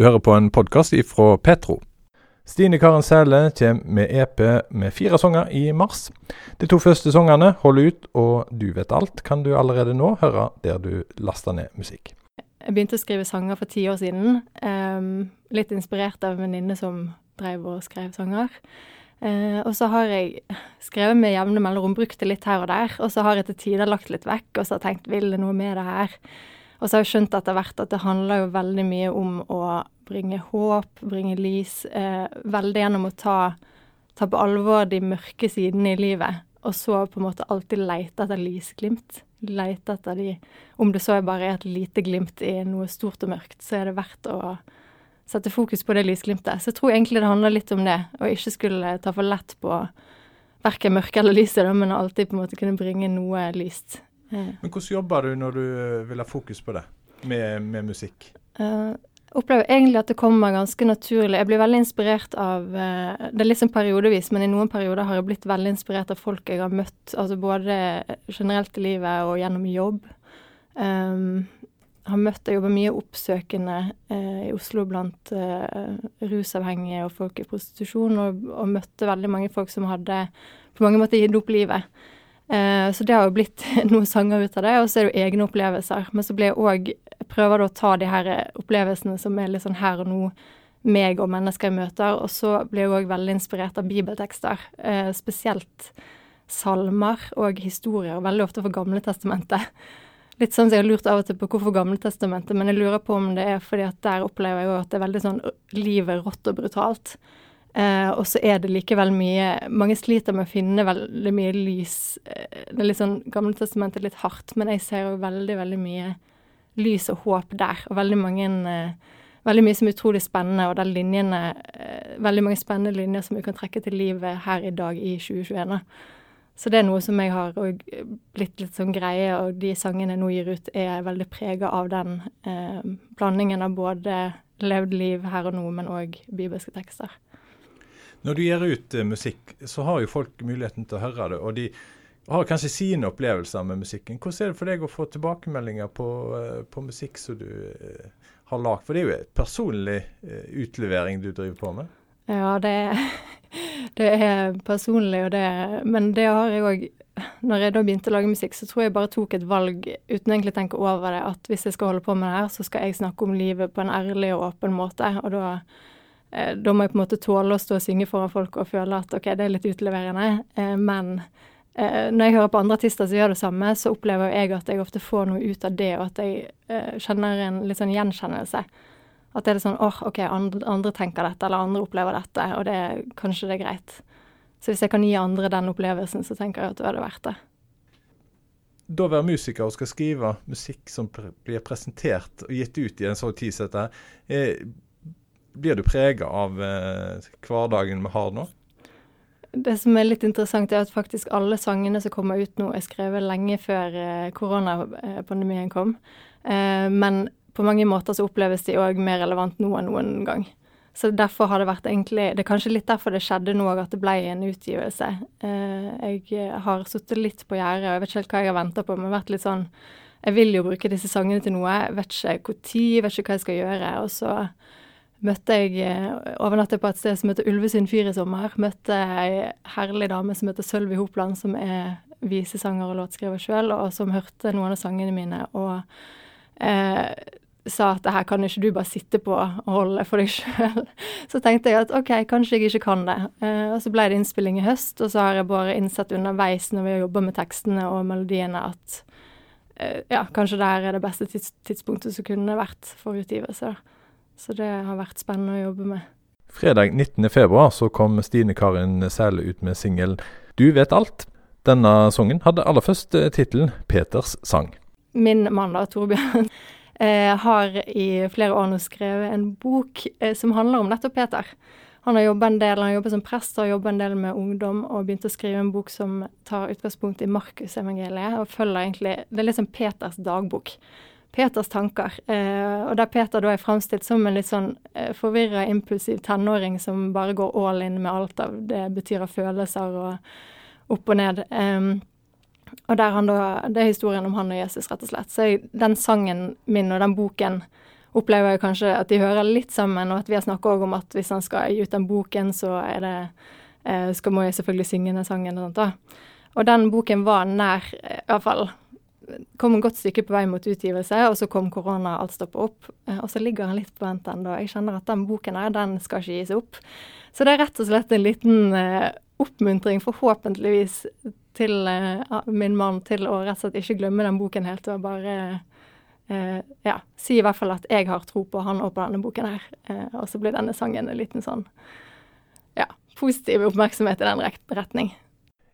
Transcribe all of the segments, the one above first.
Du hører på en podkast ifra Petro. Stine Karen Sæle kommer med EP med fire sanger i mars. De to første sangene, 'Hold ut' og 'Du vet alt', kan du allerede nå høre der du laster ned musikk. Jeg begynte å skrive sanger for ti år siden. Um, litt inspirert av en venninne som drev og skrev sanger. Uh, og så har jeg skrevet med jevne mellomrom, brukt det litt her og der. Og så har jeg til tider lagt litt vekk, og så har tenkt vil det noe med det her? Og så har jeg skjønt etter hvert at det handler jo veldig mye om å bringe håp, bringe lys. Eh, veldig gjennom å ta, ta, på alvor de mørke sidene i livet. Og så på en måte alltid leite etter lysglimt. Leite etter de Om det så er bare et lite glimt i noe stort og mørkt, så er det verdt å sette fokus på det lysglimtet. Så jeg tror egentlig det handler litt om det, å ikke skulle ta for lett på verken mørket eller lyset, men alltid på en måte kunne bringe noe lyst men hvordan jobber du når du eh, vil ha fokus på det, med, med musikk? Uh, opplever egentlig at det kommer ganske naturlig. Jeg blir veldig inspirert av uh, Det er sånn periodevis, men i noen perioder har jeg blitt veldig inspirert av folk jeg har møtt, altså både generelt i livet og gjennom jobb. Um, har møtt Jeg jobber mye oppsøkende eh, i Oslo blant rusavhengige og folk i prostitusjon, og, og møtte veldig mange folk som hadde på mange måter gitt opp livet. Eh, så det har jo blitt noen sanger ut av det, og så er det jo egne opplevelser. Men så blir jeg òg Prøver å ta de her opplevelsene som er litt sånn her og nå, meg og mennesker jeg møter, og så blir jeg òg veldig inspirert av bibeltekster. Eh, spesielt salmer og historier, veldig ofte for Gamle testamentet. Litt sånn som jeg har lurt av og til på hvorfor Gamle testamentet, men jeg lurer på om det er fordi at der opplever jeg jo at det er veldig sånn livet rått og brutalt. Uh, og så er det likevel mye Mange sliter med å finne veldig mye lys. Uh, det er litt sånn Gamle testamentet er litt hardt, men jeg ser jo veldig, veldig mye lys og håp der. Og veldig mange eh, Veldig mye som er utrolig spennende, og der linjene Veldig mange spennende linjer som vi kan trekke til livet her i dag i 2021. Så det er noe som jeg har blitt litt sånn greie, og de sangene jeg nå gir ut, er veldig prega av den blandingen av både levd liv her og nå, men òg bibelske tekster. Når du gir ut uh, musikk, så har jo folk muligheten til å høre det. Og de har kanskje sine opplevelser med musikken. Hvordan er det for deg å få tilbakemeldinger på, uh, på musikk som du uh, har lagd? For det er jo et personlig utlevering du driver på med? Ja, det, det er personlig, og det, men det har jeg òg når jeg da begynte å lage musikk, så tror jeg bare tok et valg uten egentlig å tenke over det, at hvis jeg skal holde på med det her, så skal jeg snakke om livet på en ærlig og åpen måte. Og da da må jeg på en måte tåle å stå og synge foran folk og føle at OK, det er litt utleverende. Eh, men eh, når jeg hører på andre artister som gjør det samme, så opplever jeg at jeg ofte får noe ut av det, og at jeg kjenner en litt sånn gjenkjennelse. At det er sånn åh, OK, andre, andre, tenker dette, eller andre opplever dette, og det, kanskje det er greit. Så hvis jeg kan gi andre den opplevelsen, så tenker jeg at da er det verdt det. Da å være musiker og skal skrive musikk som blir presentert og gitt ut i en sånn tid som dette, blir du prega av eh, hverdagen vi har nå? Det som er litt interessant, er at faktisk alle sangene som kommer ut nå, er skrevet lenge før eh, koronapandemien kom. Eh, men på mange måter så oppleves de òg mer relevant nå enn noen gang. Så derfor har det vært egentlig Det er kanskje litt derfor det skjedde nå òg, at det ble en utgivelse. Jeg har sittet litt på gjerdet, og jeg vet ikke helt hva jeg har venta på, men vært litt sånn Jeg vil jo bruke disse sangene til noe, jeg vet ikke når, vet ikke hva jeg skal gjøre. Og så møtte jeg eh, Overnattet på et sted som heter Ulvesund fyr i sommer. Møtte ei herlig dame som heter Sølvi Hopland, som er visesanger og låtskriver sjøl, og som hørte noen av sangene mine og eh, sa at det her kan ikke du bare sitte på og holde for deg sjøl. Så tenkte jeg at OK, kanskje jeg ikke kan det. Eh, og så ble det innspilling i høst, og så har jeg bare innsett underveis når vi har jobba med tekstene og melodiene, at eh, ja, kanskje det her er det beste tids tidspunktet som kunne vært for utgivelse. da. Så det har vært spennende å jobbe med. Fredag 19.2 så kom Stine Karin Sæle ut med singelen 'Du vet alt'. Denne sangen hadde aller først eh, tittelen 'Peters sang'. Min mann, da, Torbjørn, eh, har i flere år nå skrevet en bok eh, som handler om nettopp Peter. Han har jobba en del, han har jobbet som prest og jobba en del med ungdom, og begynt å skrive en bok som tar utgangspunkt i Markusevangeliet, og følger egentlig Det er litt som Peters dagbok. Peters tanker. Eh, og der Peter da er framstilt som en litt sånn eh, forvirra, impulsiv tenåring som bare går all in med alt av det betyr av følelser og opp og ned. Eh, og der han da, Det er historien om han og Jesus, rett og slett. Så jeg, den sangen min og den boken opplever jeg kanskje at de hører litt sammen, og at vi har snakka òg om at hvis han skal gi ut den boken, så er det eh, skal må jeg selvfølgelig synge den sangen og sånt. da. Og den boken var nær, eh, iallfall kom et godt stykke på vei mot utgivelse, og så kom korona, alt stoppa opp. Eh, og så ligger han litt på vent ennå. Jeg kjenner at den boken her, den skal ikke gis opp. Så det er rett og slett en liten eh, oppmuntring, forhåpentligvis, til eh, min mann til å rett og slett ikke glemme den boken helt, og bare eh, ja, si i hvert fall at jeg har tro på han og på denne boken her. Eh, og så blir denne sangen en liten sånn ja, positiv oppmerksomhet i den retning.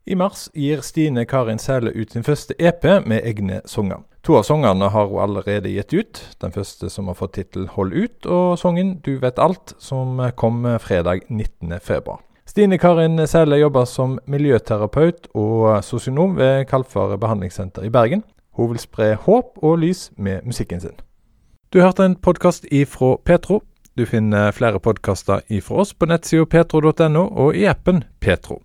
I mars gir Stine Karin Sæle ut sin første EP med egne sanger. To av sangene har hun allerede gitt ut. Den første som har fått tittel 'Hold ut', og sangen 'Du vet alt', som kom fredag 19.2. Stine Karin Sæle jobber som miljøterapeut og sosionom ved Kalfaret behandlingssenter i Bergen. Hun vil spre håp og lys med musikken sin. Du hørte en podkast ifra Petro. Du finner flere podkaster ifra oss på nettsida petro.no og i appen Petro.